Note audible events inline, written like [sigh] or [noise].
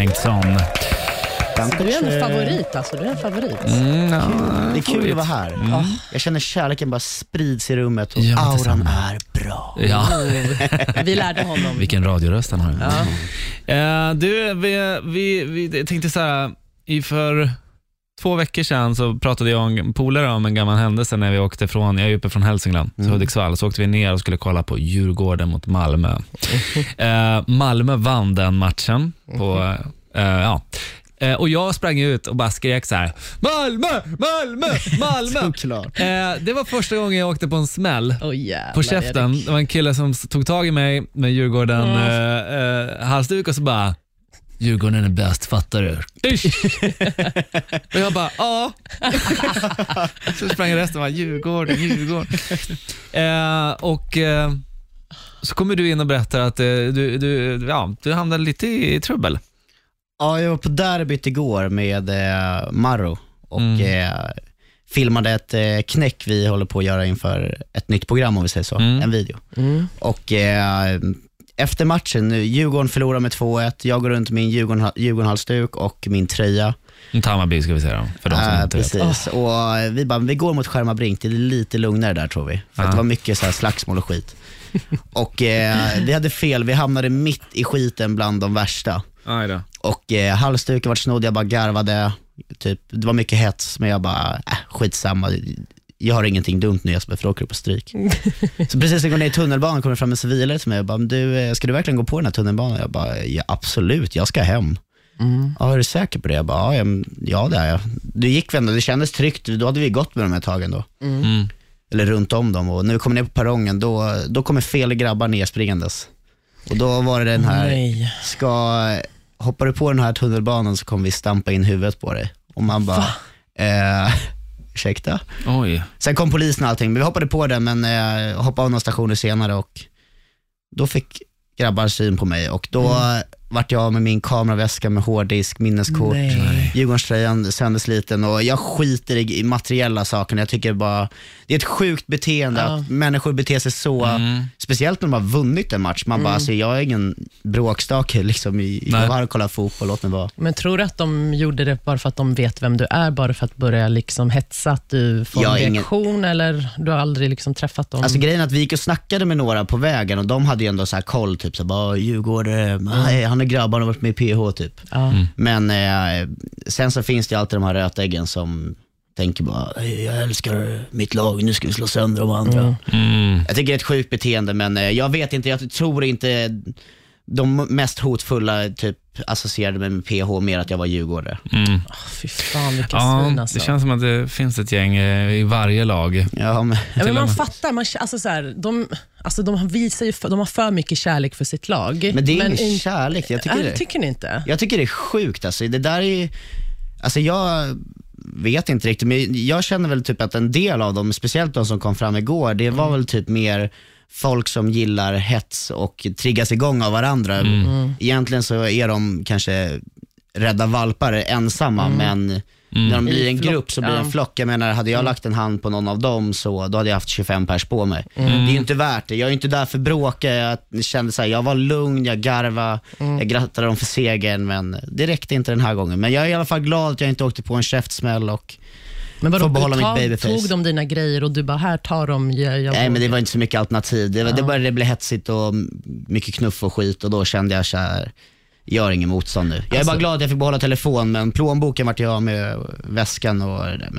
Bengtsson. Du är en favorit alltså. Du är en favorit. Mm, ja, Det är kul favorit. att vara här. Jag känner kärleken bara sprids i rummet och Ja, auran är bra. Ja, [laughs] Vi lärde honom. vilken radioröst han har. Eh, du, vi, vi, vi tänkte så här, i för två veckor sedan så pratade jag och en polare om en gammal händelse när vi åkte från, jag är uppe från Hälsingland, till Hudiksvall, så åkte vi ner och skulle kolla på Djurgården mot Malmö. [laughs] Eh, Malmö vann den matchen. På, eh, ja. Eh, och jag sprang ut och bara skrek så här: Malmö, Malmö, Malmö. [laughs] Eh, det var första gången jag åkte på en smäll Åh jävlar, på käften. Erik. Det var en kille som tog tag i mig med Djurgården eh, eh, halsduk och så bara Djurgården är bäst, fattar du? [laughs] Och jag bara, ja. [laughs] så sprang resten och bara, Djurgården, Djurgården. Eh, och eh, så kommer du in och berättar att eh, du, du, ja, du hamnade lite i trubbel. Ja, jag var på derbyt igår med eh, Marro och Mm. eh, filmade ett eh, knäck vi håller på att göra inför ett nytt program om vi säger så, Mm. en video. Mm. Och eh, efter matchen, nu, Djurgården förlorar med 2-1, jag går runt med min Djurgården, Djurgården-halsduk och min tröja. En Hammarby ska vi säga då, för de som Eh, inte vet. precis. Och vi bara, vi går mot Skärma Brink, det är lite lugnare där tror vi. För att Ja. det var mycket så här slagsmål och skit. [laughs] och eh, vi hade fel, vi hamnade mitt i skiten bland de värsta. Aj då. Och eh, halsduken vart snodd, jag bara garvade. Typ, det var mycket hets, men jag bara, äh, skitsamma. Jag har ingenting dumt nu Jesper, för då åker du på stryk. så precis när jag går ner i tunnelbanan kommer det fram en civilare till mig och bara, "Men du, eh, ska du verkligen gå på den här tunnelbanan? Jag bara, ja, absolut, jag ska hem. Ja, är du säker på det? Jag bara, ja, ja det är jag. Du gick vi ändå, det kändes tryggt, då hade vi gått med dem ett tag ändå. Mm. Eller runt om dem och när vi kom ner på perrongen, då, då kommer fel grabbar nerspringandes. Och då var det den här, Nej. ska, hoppar du på den här tunnelbanan så kommer vi stampa in huvudet på dig. Och man bara, eh, ursäkta? Oj. Sen kom polisen och allting, men vi hoppade på den men eh, hoppade av några stationer senare och då fick grabbar syn på mig och då vart jag med min kameraväska med hårddisk, minneskort, Nej. Djurgårdströjan söndersliten och jag skiter i, materiella saker. Jag tycker bara, det är ett sjukt beteende Ja. att människor beter sig så, Mm. speciellt när de har vunnit en match. Man bara, alltså, jag är ingen bråkstake [laughs] liksom. i- Jag och kollade fotboll, låt mig vara. Men tror du att de gjorde det bara för att de vet vem du är, bara för att börja liksom hetsa, att du får Jag en är ingen- reaktion, eller du har aldrig liksom träffat dem? Alltså grejen är att vi gick och snackade med några på vägen och de hade ju ändå så här koll, typ så här, bara, Djurgården, nej, han är grabbar, han har varit med i PH typ. ja. Men eh, sen så finns det ju alltid de här rötäggen som tänker bara, "Hej, jag älskar mitt lag, nu ska vi slå sönder de andra. Mm. Jag tycker det är ett sjukt beteende, men eh, jag vet inte, jag tror inte de mest hotfulla typ associerade mig med PH mer att jag var djurgårdare. Mm. Fy fan vilka Ja, svin alltså. det känns som att det finns ett gäng eh, i varje lag. Ja, men, Ja, men man fattar, man, alltså så här, de, alltså de, visar ju för, de har för mycket kärlek för sitt lag. men det är ingen in- kärlek, jag tycker Äh, det. tycker ni inte? Jag tycker det är sjukt alltså. Det där är ju, alltså jag vet inte riktigt, men jag känner väl typ att en del av dem, speciellt de som kom fram igår, det var väl typ mer folk som gillar hets och triggas igång av varandra. Egentligen så är de kanske rädda valpar ensamma, men när de blir I en flock, grupp så blir det en flock. Jag menar, hade jag lagt en hand på någon av dem så då hade jag haft 25 pers på mig. Det är ju inte värt det. Jag är ju inte där för bråka. Jag kände så här, jag var lugn, jag garva, jag grattade dem för segern, men det räckte inte den här gången. Men jag är i alla fall glad att jag inte åkte på en käftsmäll och Men vadå, Får behålla du mitt tog, babyface. tog de dina grejer och du bara, här, ta dem. Jag, jag Nej men det var inte så mycket alternativ. Det, var- det började bli hetsigt och mycket knuff och skit och då kände jag så här, gör ingen motstånd nu. Jag är Alltså- bara glad att jag fick behålla telefon men plånboken vart jag med väskan och men